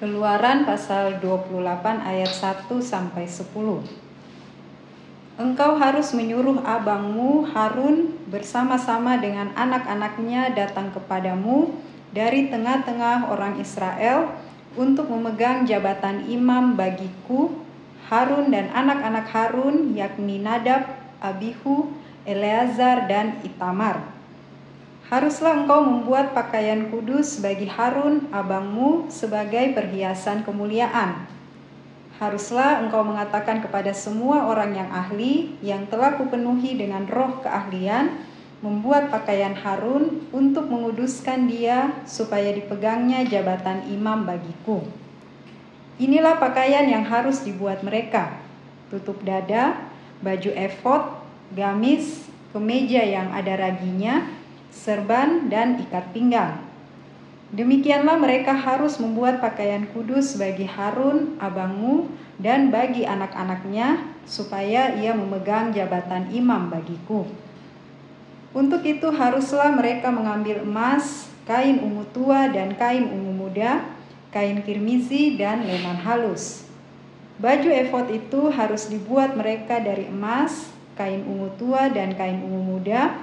Keluaran pasal 28 ayat 1 sampai 10. Engkau harus menyuruh abangmu Harun bersama-sama dengan anak-anaknya datang kepadamu dari tengah-tengah orang Israel untuk memegang jabatan imam bagiku Harun dan anak-anak Harun yakni Nadab, Abihu, Eleazar dan Itamar Haruslah engkau membuat pakaian kudus bagi Harun, abangmu, sebagai perhiasan kemuliaan. Haruslah engkau mengatakan kepada semua orang yang ahli, yang telah kupenuhi dengan roh keahlian, membuat pakaian Harun untuk menguduskan dia, supaya dipegangnya jabatan imam bagiku. Inilah pakaian yang harus dibuat mereka: tutup dada, baju efod, gamis, kemeja yang ada raginya, serban, dan ikat pinggang. Demikianlah mereka harus membuat pakaian kudus bagi Harun, abangmu, dan bagi anak-anaknya, supaya ia memegang jabatan imam bagiku. Untuk itu haruslah mereka mengambil emas, kain ungu tua dan kain ungu muda, kain kirmizi dan lenan halus. Baju efod itu harus dibuat mereka dari emas, kain ungu tua dan kain ungu muda,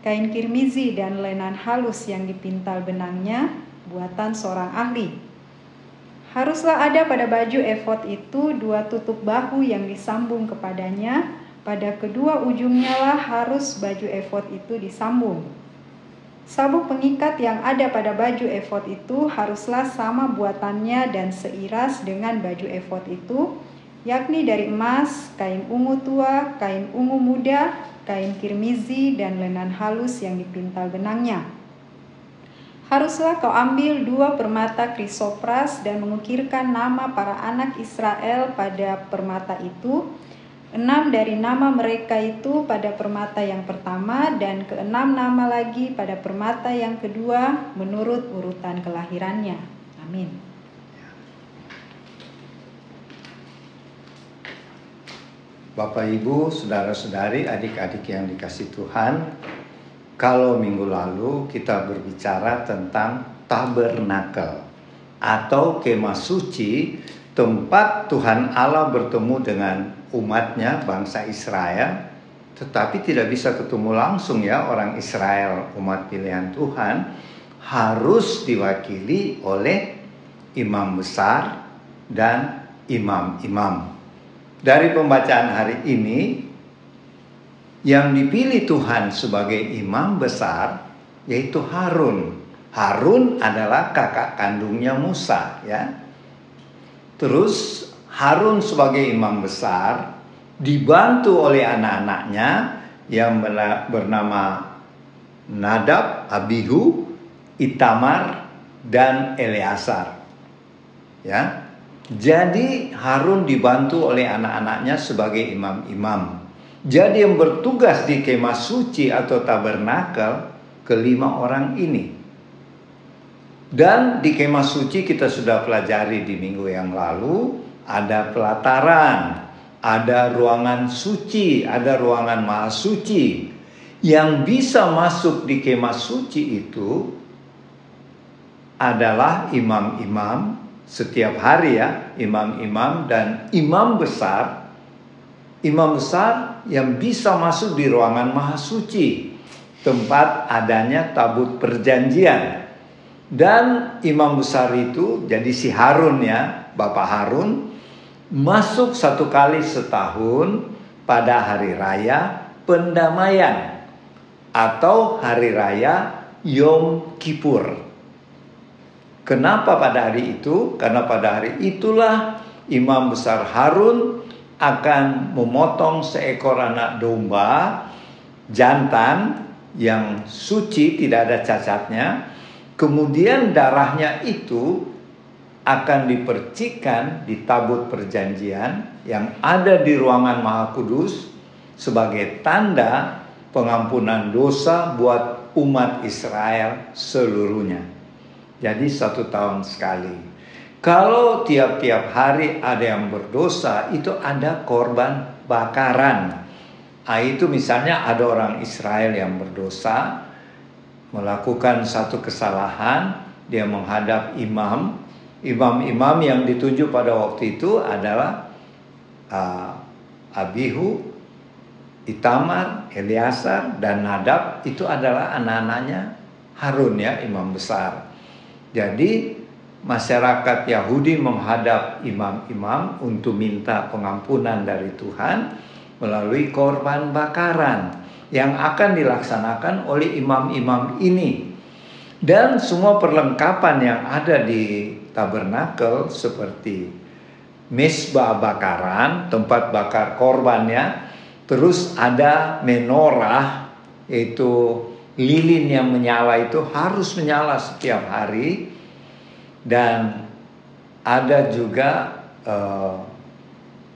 kain kirmizi dan lenan halus yang dipintal benangnya buatan seorang ahli. Haruslah ada pada baju efod itu dua tutup bahu yang disambung kepadanya, pada kedua ujungnya lah harus baju efod itu disambung. Sabuk pengikat yang ada pada baju efod itu haruslah sama buatannya dan seiras dengan baju efod itu, yakni dari emas, kain ungu tua, kain ungu muda, kain kirmizi, dan lenan halus yang dipintal benangnya. Haruslah kau ambil dua permata krisopras dan mengukirkan nama para anak Israel pada permata itu, enam dari nama mereka itu pada permata yang pertama dan keenam nama lagi pada permata yang kedua menurut urutan kelahirannya. Amin. Bapak Ibu, saudara-saudari, adik-adik yang dikasih Tuhan, kalau minggu lalu kita berbicara tentang tabernakel atau kemah suci, tempat Tuhan Allah bertemu dengan umatnya, bangsa Israel, tetapi tidak bisa ketemu langsung ya orang Israel, umat pilihan Tuhan, harus diwakili oleh imam besar dan imam-imam dari pembacaan hari ini yang dipilih Tuhan sebagai imam besar yaitu Harun. Harun adalah kakak kandungnya Musa ya. Terus Harun sebagai imam besar dibantu oleh anak-anaknya yang bernama Nadab, Abihu, Itamar dan Eleazar. Ya. Jadi Harun dibantu oleh anak-anaknya sebagai imam-imam. Jadi yang bertugas di kemah suci atau tabernakel kelima orang ini. Dan di kemah suci kita sudah pelajari di minggu yang lalu ada pelataran, ada ruangan suci, ada ruangan maha suci. Yang bisa masuk di kemah suci itu adalah imam-imam setiap hari ya imam-imam dan imam besar imam besar yang bisa masuk di ruangan maha suci tempat adanya tabut perjanjian. Dan imam besar itu jadi si Harun ya Bapak Harun masuk satu kali setahun pada hari raya pendamaian atau hari raya Yom Kippur Kenapa pada hari itu? Karena pada hari itulah Imam Besar Harun akan memotong seekor anak domba jantan yang suci tidak ada cacatnya. Kemudian darahnya itu akan dipercikan di tabut perjanjian yang ada di ruangan Maha Kudus sebagai tanda pengampunan dosa buat umat Israel seluruhnya. Jadi satu tahun sekali. Kalau tiap-tiap hari ada yang berdosa, itu ada korban bakaran. Nah, itu misalnya ada orang Israel yang berdosa, melakukan satu kesalahan, dia menghadap imam, imam-imam yang ditunjuk pada waktu itu adalah uh, Abihu, Itamar, Eliasar, dan Nadab itu adalah anak-anaknya Harun ya imam besar. Jadi masyarakat Yahudi menghadap imam-imam untuk minta pengampunan dari Tuhan melalui korban bakaran yang akan dilaksanakan oleh imam-imam ini. Dan semua perlengkapan yang ada di tabernakel seperti mesbah bakaran, tempat bakar korbannya, terus ada menorah yaitu lilin yang menyala itu harus menyala setiap hari. Dan ada juga uh,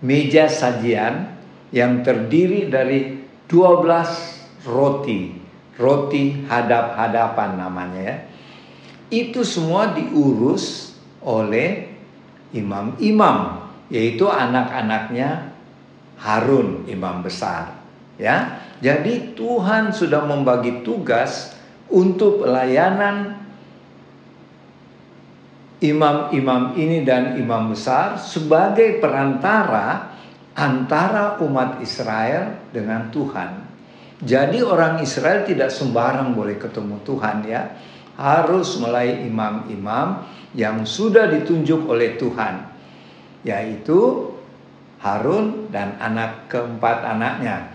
meja sajian yang terdiri dari 12 roti. Roti hadap-hadapan namanya ya. Itu semua diurus oleh imam-imam, yaitu anak-anaknya Harun imam besar, ya. Jadi Tuhan sudah membagi tugas untuk pelayanan imam-imam ini dan imam besar sebagai perantara antara umat Israel dengan Tuhan. Jadi orang Israel tidak sembarang boleh ketemu Tuhan ya. Harus mulai imam-imam yang sudah ditunjuk oleh Tuhan. Yaitu Harun dan anak keempat anaknya.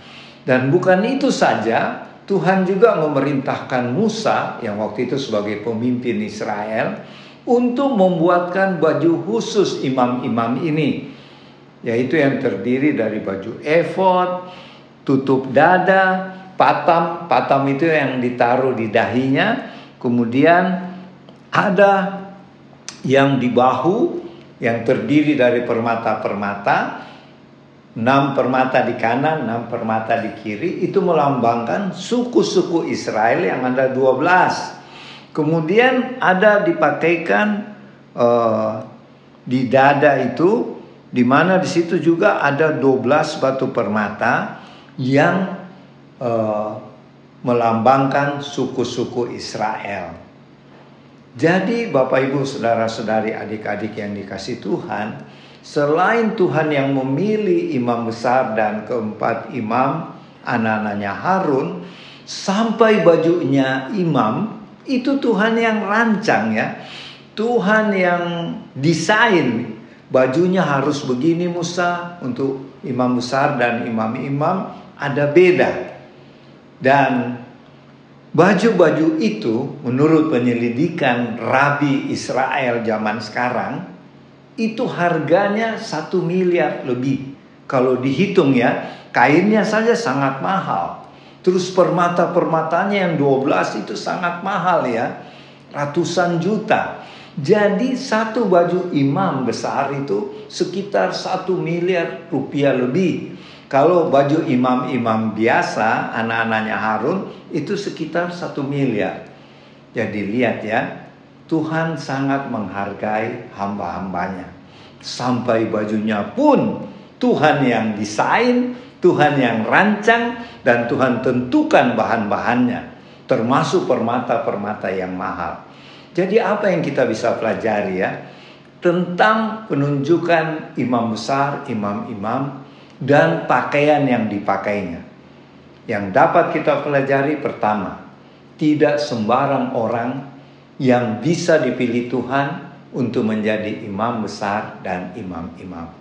Dan bukan itu saja, Tuhan juga memerintahkan Musa yang waktu itu sebagai pemimpin Israel untuk membuatkan baju khusus imam-imam ini. Yaitu yang terdiri dari baju efod, tutup dada, patam, patam itu yang ditaruh di dahinya, kemudian ada yang di bahu yang terdiri dari permata-permata, enam permata di kanan, enam permata di kiri, itu melambangkan suku-suku Israel yang ada 12. Kemudian ada dipakaikan uh, di dada itu, di mana di situ juga ada 12 batu permata yang uh, melambangkan suku-suku Israel. Jadi Bapak Ibu saudara-saudari adik-adik yang dikasih Tuhan, selain Tuhan yang memilih imam besar dan keempat imam anak-anaknya Harun, sampai bajunya imam itu Tuhan yang rancang ya. Tuhan yang desain bajunya harus begini Musa untuk imam besar dan imam-imam ada beda. Dan baju-baju itu menurut penyelidikan Rabi Israel zaman sekarang itu harganya satu miliar lebih. Kalau dihitung ya, kainnya saja sangat mahal. Terus permata-permatanya yang 12 itu sangat mahal ya. Ratusan juta. Jadi satu baju imam besar itu sekitar satu miliar rupiah lebih. Kalau baju imam-imam biasa, anak-anaknya Harun, itu sekitar satu miliar. Jadi lihat ya, Tuhan sangat menghargai hamba-hambanya. Sampai bajunya pun Tuhan yang desain, Tuhan yang rancang, dan Tuhan tentukan bahan-bahannya. Termasuk permata-permata yang mahal. Jadi apa yang kita bisa pelajari ya? Tentang penunjukan imam besar, imam-imam dan pakaian yang dipakainya. Yang dapat kita pelajari pertama, tidak sembarang orang yang bisa dipilih Tuhan untuk menjadi imam besar dan imam-imam.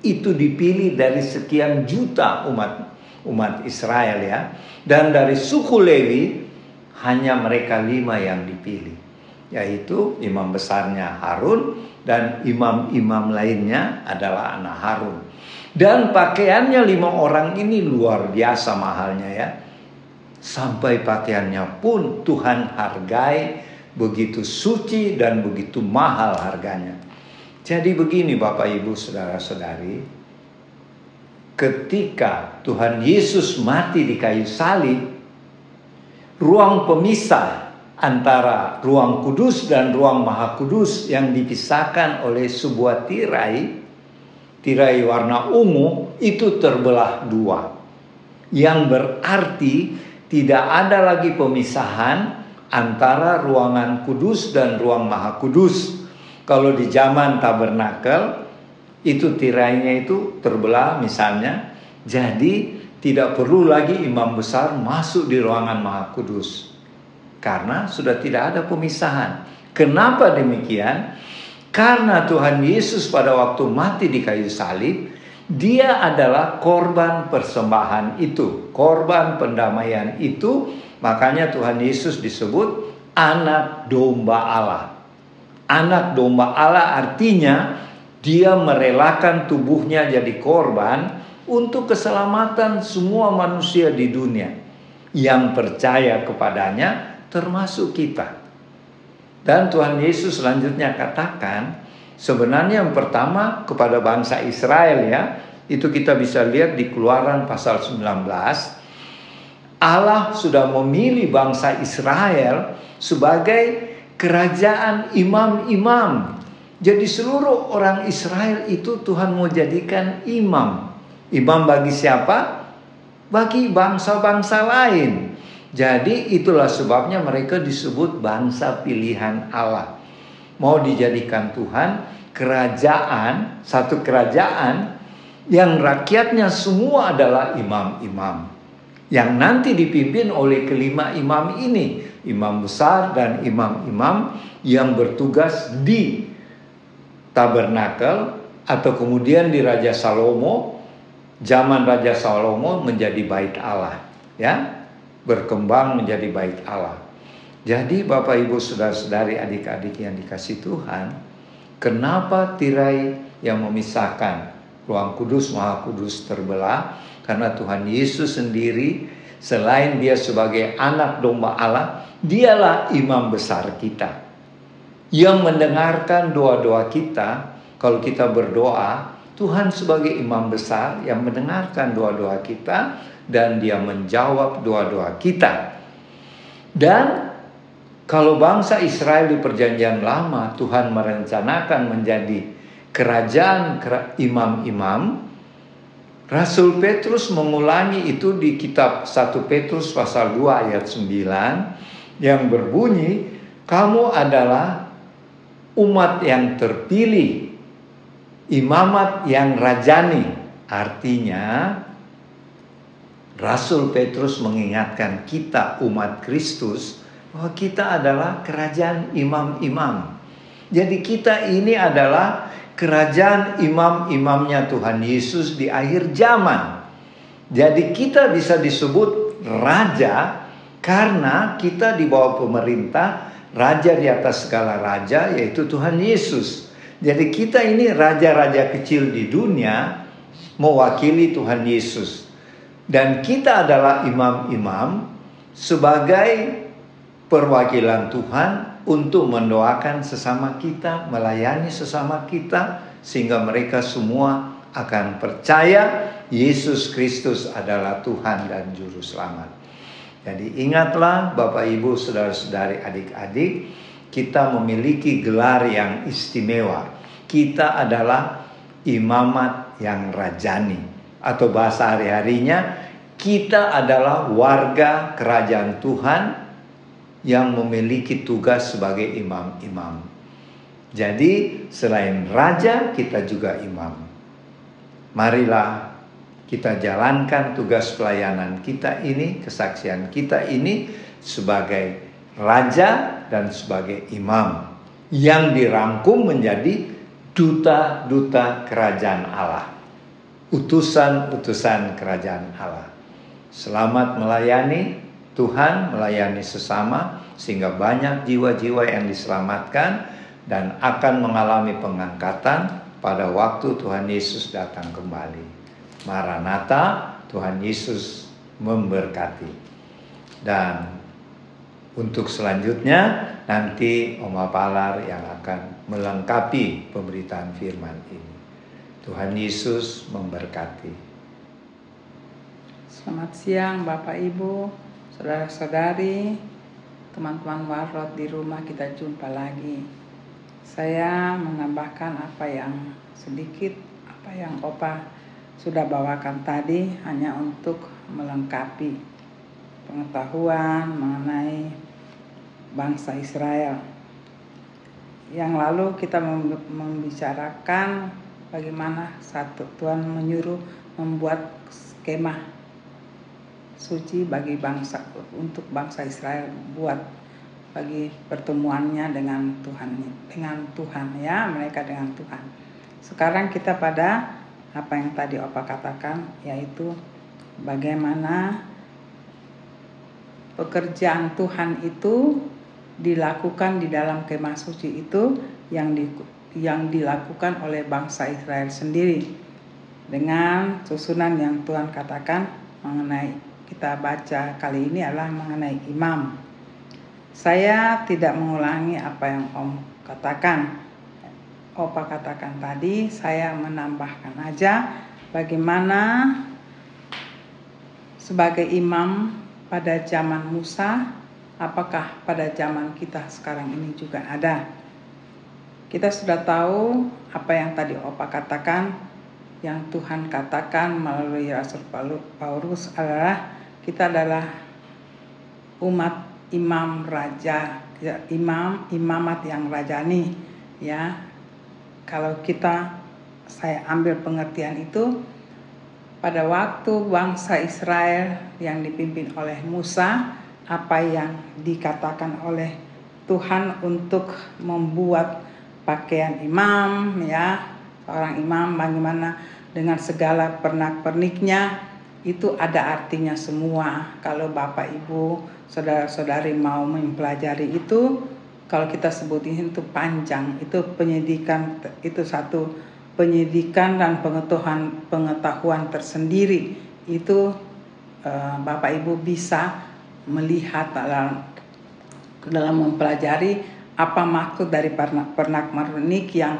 Itu dipilih dari sekian juta umat umat Israel ya. Dan dari suku Lewi hanya mereka lima yang dipilih. Yaitu imam besarnya Harun dan imam-imam lainnya adalah anak Harun. Dan pakaiannya lima orang ini luar biasa mahalnya ya. Sampai pakaiannya pun Tuhan hargai begitu suci dan begitu mahal harganya. Jadi begini Bapak Ibu Saudara-saudari, ketika Tuhan Yesus mati di kayu salib, ruang pemisah antara ruang kudus dan ruang maha kudus yang dipisahkan oleh sebuah tirai tirai warna ungu itu terbelah dua. Yang berarti tidak ada lagi pemisahan antara ruangan kudus dan ruang maha kudus. Kalau di zaman tabernakel itu tirainya itu terbelah misalnya, jadi tidak perlu lagi imam besar masuk di ruangan Maha Kudus karena sudah tidak ada pemisahan. Kenapa demikian? Karena Tuhan Yesus pada waktu mati di kayu salib, dia adalah korban persembahan itu, korban pendamaian itu. Makanya Tuhan Yesus disebut anak domba Allah. Anak domba Allah artinya dia merelakan tubuhnya jadi korban untuk keselamatan semua manusia di dunia yang percaya kepadanya termasuk kita. Dan Tuhan Yesus selanjutnya katakan, sebenarnya yang pertama kepada bangsa Israel ya, itu kita bisa lihat di Keluaran pasal 19. Allah sudah memilih bangsa Israel sebagai kerajaan imam-imam. Jadi seluruh orang Israel itu Tuhan mau jadikan imam. Imam bagi siapa? Bagi bangsa-bangsa lain. Jadi itulah sebabnya mereka disebut bangsa pilihan Allah. Mau dijadikan Tuhan kerajaan, satu kerajaan yang rakyatnya semua adalah imam-imam. Yang nanti dipimpin oleh kelima imam ini. Imam besar dan imam-imam yang bertugas di tabernakel atau kemudian di Raja Salomo. Zaman Raja Salomo menjadi bait Allah. Ya, berkembang menjadi baik Allah. Jadi Bapak Ibu Saudara-saudari adik-adik yang dikasih Tuhan, kenapa tirai yang memisahkan ruang kudus maha kudus terbelah? Karena Tuhan Yesus sendiri selain dia sebagai anak domba Allah, dialah imam besar kita. Yang mendengarkan doa-doa kita, kalau kita berdoa, Tuhan sebagai imam besar yang mendengarkan doa-doa kita, dan dia menjawab doa-doa kita. Dan kalau bangsa Israel di perjanjian lama Tuhan merencanakan menjadi kerajaan imam-imam, Rasul Petrus mengulangi itu di kitab 1 Petrus pasal 2 ayat 9 yang berbunyi, kamu adalah umat yang terpilih, imamat yang rajani. Artinya Rasul Petrus mengingatkan kita umat Kristus bahwa kita adalah kerajaan imam-imam. Jadi kita ini adalah kerajaan imam-imamnya Tuhan Yesus di akhir zaman. Jadi kita bisa disebut raja karena kita di bawah pemerintah raja di atas segala raja yaitu Tuhan Yesus. Jadi kita ini raja-raja kecil di dunia mewakili Tuhan Yesus. Dan kita adalah imam-imam sebagai perwakilan Tuhan untuk mendoakan sesama kita, melayani sesama kita, sehingga mereka semua akan percaya Yesus Kristus adalah Tuhan dan Juru Selamat. Jadi ingatlah Bapak Ibu Saudara-saudari adik-adik, kita memiliki gelar yang istimewa. Kita adalah imamat yang rajani atau bahasa hari-harinya kita adalah warga kerajaan Tuhan yang memiliki tugas sebagai imam-imam. Jadi selain raja kita juga imam. Marilah kita jalankan tugas pelayanan kita ini, kesaksian kita ini sebagai raja dan sebagai imam yang dirangkum menjadi duta-duta kerajaan Allah utusan-utusan kerajaan Allah. Selamat melayani Tuhan, melayani sesama, sehingga banyak jiwa-jiwa yang diselamatkan dan akan mengalami pengangkatan pada waktu Tuhan Yesus datang kembali. Maranatha, Tuhan Yesus memberkati. Dan untuk selanjutnya nanti Oma Palar yang akan melengkapi pemberitaan firman ini. Tuhan Yesus memberkati. Selamat siang Bapak Ibu, saudara-saudari, teman-teman warot di rumah kita jumpa lagi. Saya menambahkan apa yang sedikit, apa yang Opa sudah bawakan tadi hanya untuk melengkapi pengetahuan mengenai bangsa Israel. yang lalu kita membicarakan bagaimana satu Tuhan menyuruh membuat skema suci bagi bangsa untuk bangsa Israel buat bagi pertemuannya dengan Tuhan dengan Tuhan ya mereka dengan Tuhan. Sekarang kita pada apa yang tadi Opa katakan yaitu bagaimana pekerjaan Tuhan itu dilakukan di dalam kemah suci itu yang di, yang dilakukan oleh bangsa Israel sendiri dengan susunan yang Tuhan katakan mengenai kita baca kali ini adalah mengenai imam. Saya tidak mengulangi apa yang Om katakan. Opa katakan tadi, saya menambahkan aja bagaimana sebagai imam pada zaman Musa, apakah pada zaman kita sekarang ini juga ada. Kita sudah tahu apa yang tadi Opa katakan, yang Tuhan katakan melalui Rasul Paulus adalah kita adalah umat imam raja, ya, imam imamat yang rajani, ya. Kalau kita saya ambil pengertian itu pada waktu bangsa Israel yang dipimpin oleh Musa, apa yang dikatakan oleh Tuhan untuk membuat pakaian imam, ya, seorang imam bagaimana dengan segala pernak-perniknya itu ada artinya semua. Kalau Bapak Ibu, saudara-saudari mau mempelajari itu, kalau kita sebutin itu panjang, itu penyidikan itu satu penyidikan dan pengetahuan pengetahuan tersendiri itu uh, Bapak Ibu bisa melihat dalam dalam mempelajari apa maksud dari pernak pernak pernik yang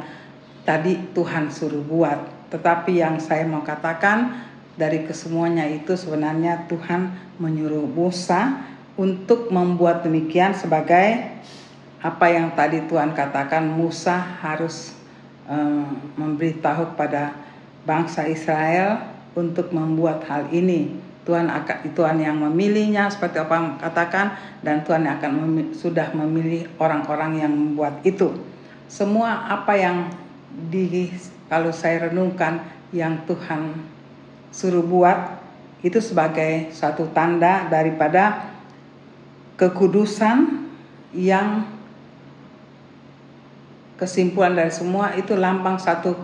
tadi Tuhan suruh buat. Tetapi yang saya mau katakan dari kesemuanya itu sebenarnya Tuhan menyuruh Musa untuk membuat demikian sebagai apa yang tadi Tuhan katakan Musa harus Eh, memberitahu kepada bangsa Israel untuk membuat hal ini. Tuhan akan Tuhan yang memilihnya seperti apa yang katakan dan Tuhan akan memilih, sudah memilih orang-orang yang membuat itu. Semua apa yang di kalau saya renungkan yang Tuhan suruh buat itu sebagai satu tanda daripada kekudusan yang kesimpulan dari semua itu lambang satu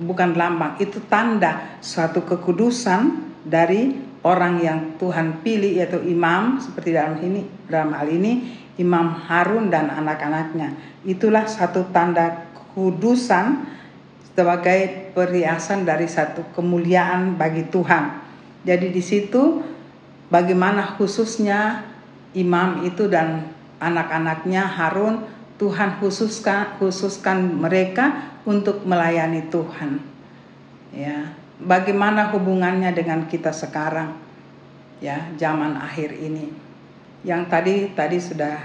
bukan lambang itu tanda suatu kekudusan dari orang yang Tuhan pilih yaitu imam seperti dalam ini dalam hal ini Imam Harun dan anak-anaknya. Itulah satu tanda kekudusan sebagai perhiasan dari satu kemuliaan bagi Tuhan jadi di situ bagaimana khususnya imam itu dan anak-anaknya Harun Tuhan khususkan khususkan mereka untuk melayani Tuhan. Ya, bagaimana hubungannya dengan kita sekarang? Ya, zaman akhir ini. Yang tadi tadi sudah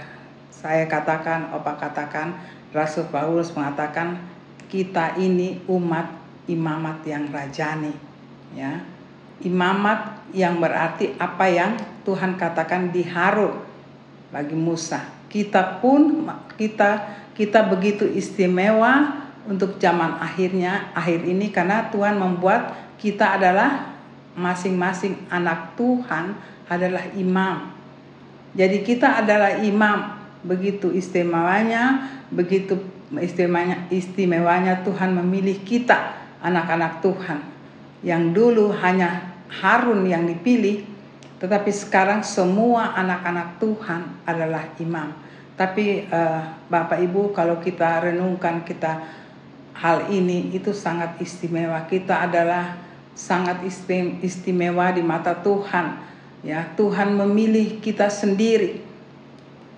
saya katakan, Opa katakan, Rasul Paulus mengatakan kita ini umat imamat yang rajani, ya. Imamat yang berarti apa yang Tuhan katakan diharu bagi Musa kita pun kita kita begitu istimewa untuk zaman akhirnya akhir ini karena Tuhan membuat kita adalah masing-masing anak Tuhan adalah imam. Jadi kita adalah imam. Begitu istimewanya, begitu istimewanya istimewanya Tuhan memilih kita anak-anak Tuhan. Yang dulu hanya Harun yang dipilih, tetapi sekarang semua anak-anak Tuhan adalah imam. Tapi uh, Bapak Ibu kalau kita renungkan kita hal ini itu sangat istimewa. Kita adalah sangat istimewa di mata Tuhan. Ya, Tuhan memilih kita sendiri.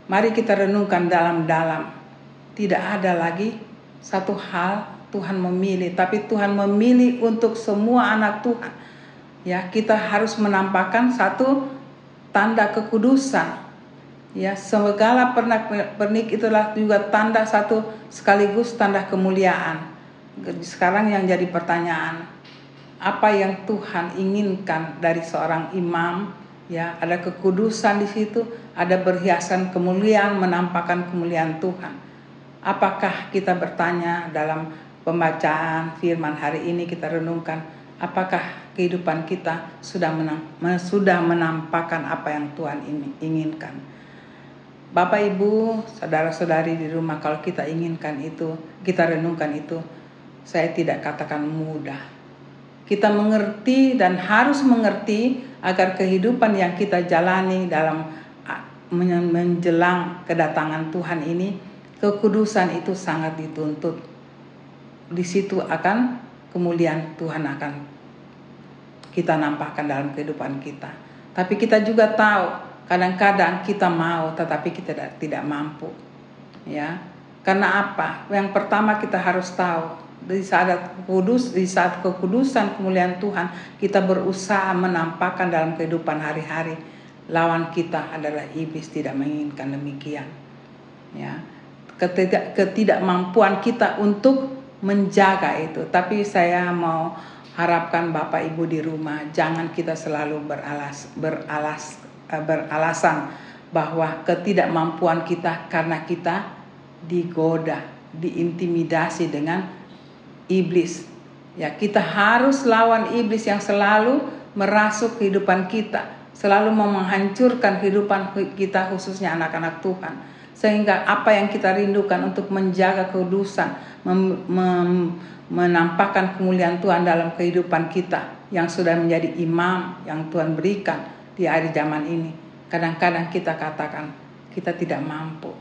Mari kita renungkan dalam-dalam. Tidak ada lagi satu hal Tuhan memilih, tapi Tuhan memilih untuk semua anak Tuhan. Ya kita harus menampakkan satu tanda kekudusan. Ya segala pernak pernik itulah juga tanda satu sekaligus tanda kemuliaan. Sekarang yang jadi pertanyaan apa yang Tuhan inginkan dari seorang imam ya ada kekudusan di situ ada perhiasan kemuliaan menampakkan kemuliaan Tuhan Apakah kita bertanya dalam pembacaan firman hari ini kita renungkan apakah kehidupan kita sudah menam, sudah menampakkan apa yang Tuhan inginkan. Bapak Ibu, saudara-saudari di rumah kalau kita inginkan itu, kita renungkan itu, saya tidak katakan mudah. Kita mengerti dan harus mengerti agar kehidupan yang kita jalani dalam menjelang kedatangan Tuhan ini kekudusan itu sangat dituntut. Di situ akan kemuliaan Tuhan akan kita nampakkan dalam kehidupan kita. Tapi kita juga tahu kadang-kadang kita mau tetapi kita tidak, mampu. Ya. Karena apa? Yang pertama kita harus tahu di saat kudus di saat kekudusan kemuliaan Tuhan kita berusaha menampakkan dalam kehidupan hari-hari lawan kita adalah iblis tidak menginginkan demikian ya ketidak ketidakmampuan kita untuk menjaga itu. Tapi saya mau harapkan Bapak Ibu di rumah jangan kita selalu beralas beralas eh, beralasan bahwa ketidakmampuan kita karena kita digoda, diintimidasi dengan iblis. Ya, kita harus lawan iblis yang selalu merasuk kehidupan kita, selalu menghancurkan kehidupan kita khususnya anak-anak Tuhan sehingga apa yang kita rindukan untuk menjaga kudusan, mem, mem, menampakkan kemuliaan Tuhan dalam kehidupan kita yang sudah menjadi imam yang Tuhan berikan di akhir zaman ini. Kadang-kadang kita katakan kita tidak mampu.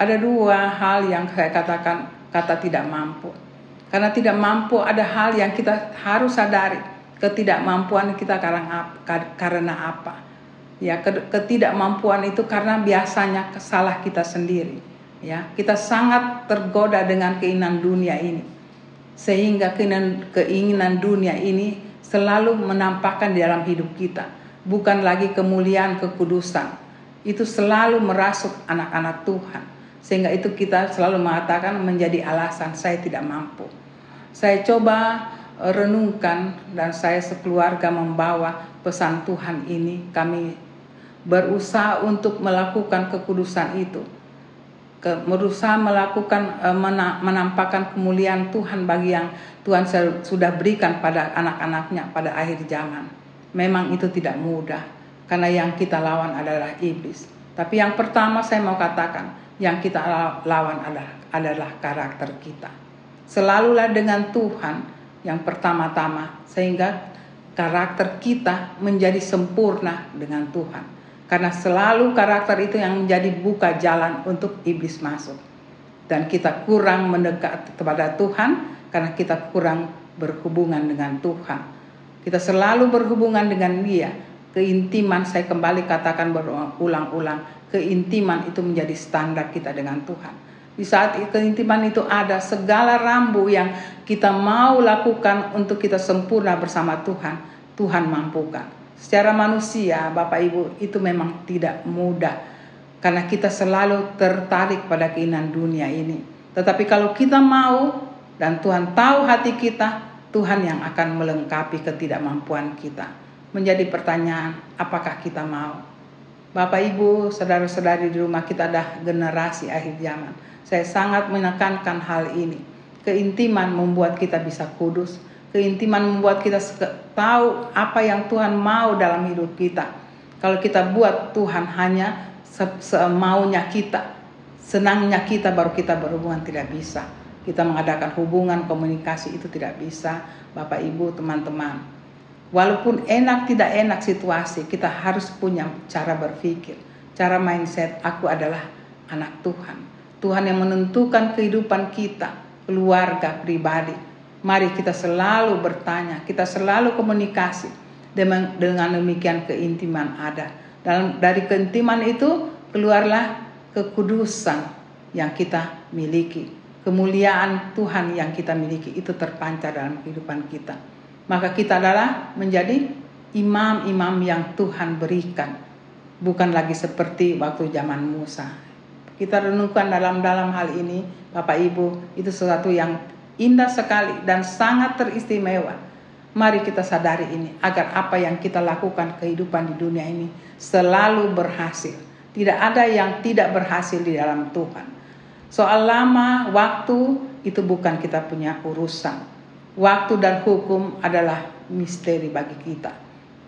Ada dua hal yang saya katakan kata tidak mampu. Karena tidak mampu ada hal yang kita harus sadari. Ketidakmampuan kita karena apa? ya ketidakmampuan itu karena biasanya kesalah kita sendiri. Ya kita sangat tergoda dengan keinginan dunia ini. Sehingga keinginan keinginan dunia ini selalu menampakkan di dalam hidup kita. Bukan lagi kemuliaan kekudusan. Itu selalu merasuk anak-anak Tuhan. Sehingga itu kita selalu mengatakan menjadi alasan saya tidak mampu saya coba renungkan dan saya sekeluarga membawa pesan Tuhan ini. Kami berusaha untuk melakukan kekudusan itu. Ke, berusaha melakukan e, menampakkan kemuliaan Tuhan bagi yang Tuhan sudah berikan pada anak-anaknya pada akhir zaman. Memang itu tidak mudah karena yang kita lawan adalah iblis. Tapi yang pertama saya mau katakan yang kita lawan adalah adalah karakter kita selalulah dengan Tuhan yang pertama-tama sehingga karakter kita menjadi sempurna dengan Tuhan karena selalu karakter itu yang menjadi buka jalan untuk iblis masuk. Dan kita kurang mendekat kepada Tuhan karena kita kurang berhubungan dengan Tuhan. Kita selalu berhubungan dengan Dia. Keintiman saya kembali katakan berulang-ulang, keintiman itu menjadi standar kita dengan Tuhan. Di saat keintiman itu ada segala rambu yang kita mau lakukan untuk kita sempurna bersama Tuhan, Tuhan mampukan. Secara manusia, Bapak Ibu, itu memang tidak mudah karena kita selalu tertarik pada keinginan dunia ini. Tetapi kalau kita mau dan Tuhan tahu hati kita, Tuhan yang akan melengkapi ketidakmampuan kita. Menjadi pertanyaan, apakah kita mau? Bapak Ibu, saudara-saudari di rumah kita adalah generasi akhir zaman. Saya sangat menekankan hal ini. Keintiman membuat kita bisa kudus, Keintiman membuat kita tahu apa yang Tuhan mau dalam hidup kita. Kalau kita buat Tuhan hanya semaunya kita, senangnya kita baru kita berhubungan tidak bisa. Kita mengadakan hubungan komunikasi itu tidak bisa, Bapak Ibu, teman-teman. Walaupun enak tidak enak situasi, kita harus punya cara berpikir, cara mindset. Aku adalah anak Tuhan. Tuhan yang menentukan kehidupan kita, keluarga, pribadi Mari kita selalu bertanya, kita selalu komunikasi dengan, demikian keintiman ada. Dalam dari keintiman itu keluarlah kekudusan yang kita miliki. Kemuliaan Tuhan yang kita miliki itu terpancar dalam kehidupan kita. Maka kita adalah menjadi imam-imam yang Tuhan berikan. Bukan lagi seperti waktu zaman Musa. Kita renungkan dalam dalam hal ini, Bapak Ibu, itu sesuatu yang indah sekali dan sangat teristimewa. Mari kita sadari ini agar apa yang kita lakukan kehidupan di dunia ini selalu berhasil. Tidak ada yang tidak berhasil di dalam Tuhan. Soal lama, waktu itu bukan kita punya urusan. Waktu dan hukum adalah misteri bagi kita.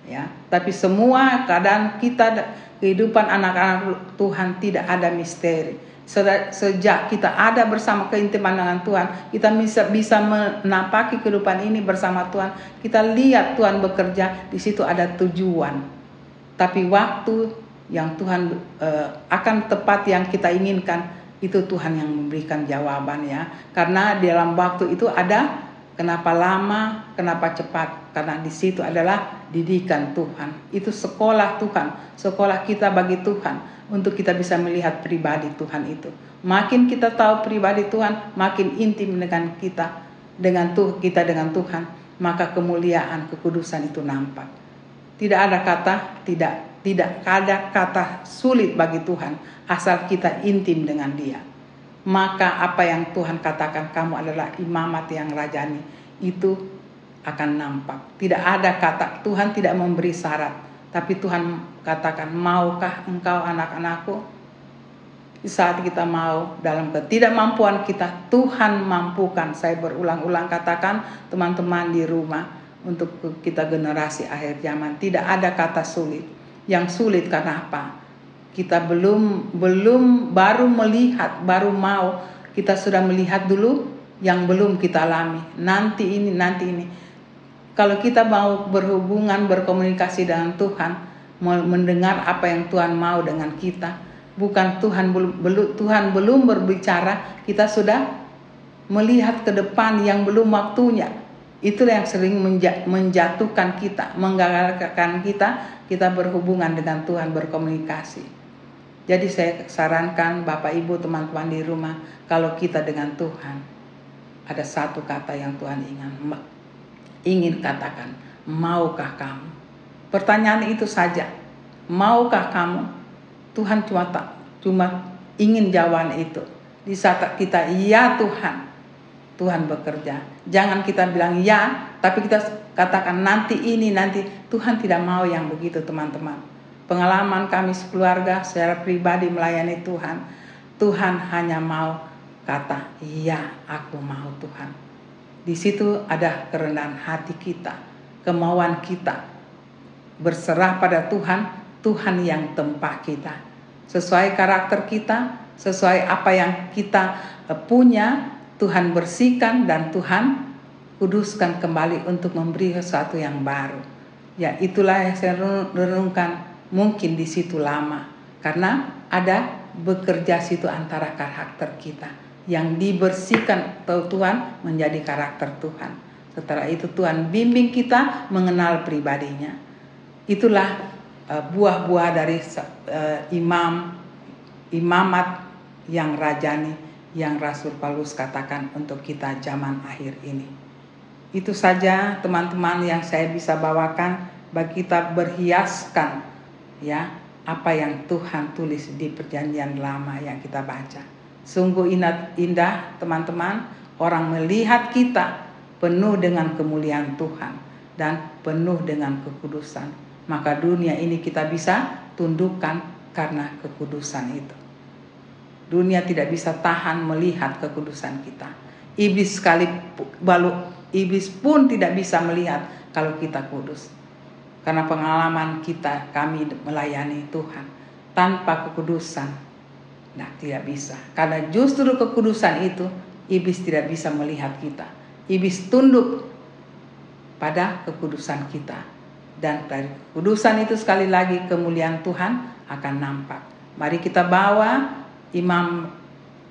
Ya, tapi semua keadaan kita kehidupan anak-anak Tuhan tidak ada misteri. Sejak kita ada bersama keintiman dengan Tuhan, kita bisa bisa menapaki kehidupan ini bersama Tuhan. Kita lihat Tuhan bekerja, di situ ada tujuan. Tapi waktu yang Tuhan uh, akan tepat yang kita inginkan itu Tuhan yang memberikan jawaban ya. Karena dalam waktu itu ada kenapa lama, kenapa cepat. Karena di situ adalah didikan Tuhan. Itu sekolah Tuhan, sekolah kita bagi Tuhan untuk kita bisa melihat pribadi Tuhan itu. Makin kita tahu pribadi Tuhan, makin intim dengan kita, dengan tuh kita dengan Tuhan, maka kemuliaan, kekudusan itu nampak. Tidak ada kata tidak tidak ada kata sulit bagi Tuhan asal kita intim dengan Dia. Maka apa yang Tuhan katakan kamu adalah imamat yang rajani itu akan nampak. Tidak ada kata Tuhan tidak memberi syarat, tapi Tuhan katakan maukah engkau anak-anakku? Saat kita mau dalam ketidakmampuan kita Tuhan mampukan. Saya berulang-ulang katakan teman-teman di rumah untuk kita generasi akhir zaman tidak ada kata sulit yang sulit karena apa? Kita belum belum baru melihat, baru mau kita sudah melihat dulu yang belum kita alami. Nanti ini, nanti ini. Kalau kita mau berhubungan, berkomunikasi dengan Tuhan, mendengar apa yang Tuhan mau dengan kita, bukan Tuhan belum Tuhan belum berbicara, kita sudah melihat ke depan yang belum waktunya. Itulah yang sering menjatuhkan kita, menggagalkan kita kita berhubungan dengan Tuhan berkomunikasi. Jadi saya sarankan Bapak Ibu teman-teman di rumah kalau kita dengan Tuhan ada satu kata yang Tuhan ingin ingin katakan, maukah kamu? Pertanyaan itu saja. Maukah kamu? Tuhan cuma tak cuma ingin jawaban itu. Di saat kita iya Tuhan, Tuhan bekerja. Jangan kita bilang ya, tapi kita katakan nanti ini nanti Tuhan tidak mau yang begitu teman-teman. Pengalaman kami sekeluarga secara pribadi melayani Tuhan, Tuhan hanya mau kata iya aku mau Tuhan. Di situ ada kerendahan hati kita, kemauan kita berserah pada Tuhan, Tuhan yang tempah kita. Sesuai karakter kita, sesuai apa yang kita punya, Tuhan bersihkan dan Tuhan kuduskan kembali untuk memberi sesuatu yang baru. Ya, itulah yang saya renungkan mungkin di situ lama karena ada bekerja situ antara karakter kita yang dibersihkan Tuhan menjadi karakter Tuhan. Setelah itu Tuhan bimbing kita mengenal pribadinya. Itulah uh, buah-buah dari uh, imam imamat yang rajani yang Rasul Paulus katakan untuk kita zaman akhir ini. Itu saja teman-teman yang saya bisa bawakan bagi kita berhiaskan ya apa yang Tuhan tulis di perjanjian lama yang kita baca. Sungguh indah teman-teman orang melihat kita penuh dengan kemuliaan Tuhan dan penuh dengan kekudusan. Maka dunia ini kita bisa tundukkan karena kekudusan itu. Dunia tidak bisa tahan melihat kekudusan kita. Iblis sekali balu iblis pun tidak bisa melihat kalau kita kudus. Karena pengalaman kita kami melayani Tuhan tanpa kekudusan nah tidak bisa. Karena justru kekudusan itu iblis tidak bisa melihat kita. Iblis tunduk pada kekudusan kita. Dan dari kekudusan itu sekali lagi kemuliaan Tuhan akan nampak. Mari kita bawa imam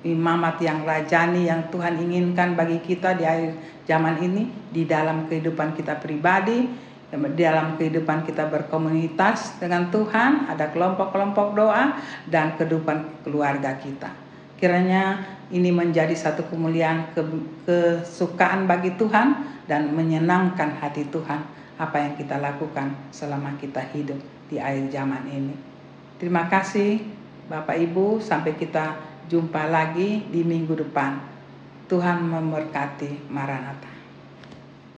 imamat yang rajani yang Tuhan inginkan bagi kita di akhir zaman ini di dalam kehidupan kita pribadi di dalam kehidupan kita berkomunitas dengan Tuhan ada kelompok-kelompok doa dan kehidupan keluarga kita kiranya ini menjadi satu kemuliaan ke, kesukaan bagi Tuhan dan menyenangkan hati Tuhan apa yang kita lakukan selama kita hidup di akhir zaman ini terima kasih Bapak Ibu, sampai kita jumpa lagi di minggu depan. Tuhan memberkati Maranatha.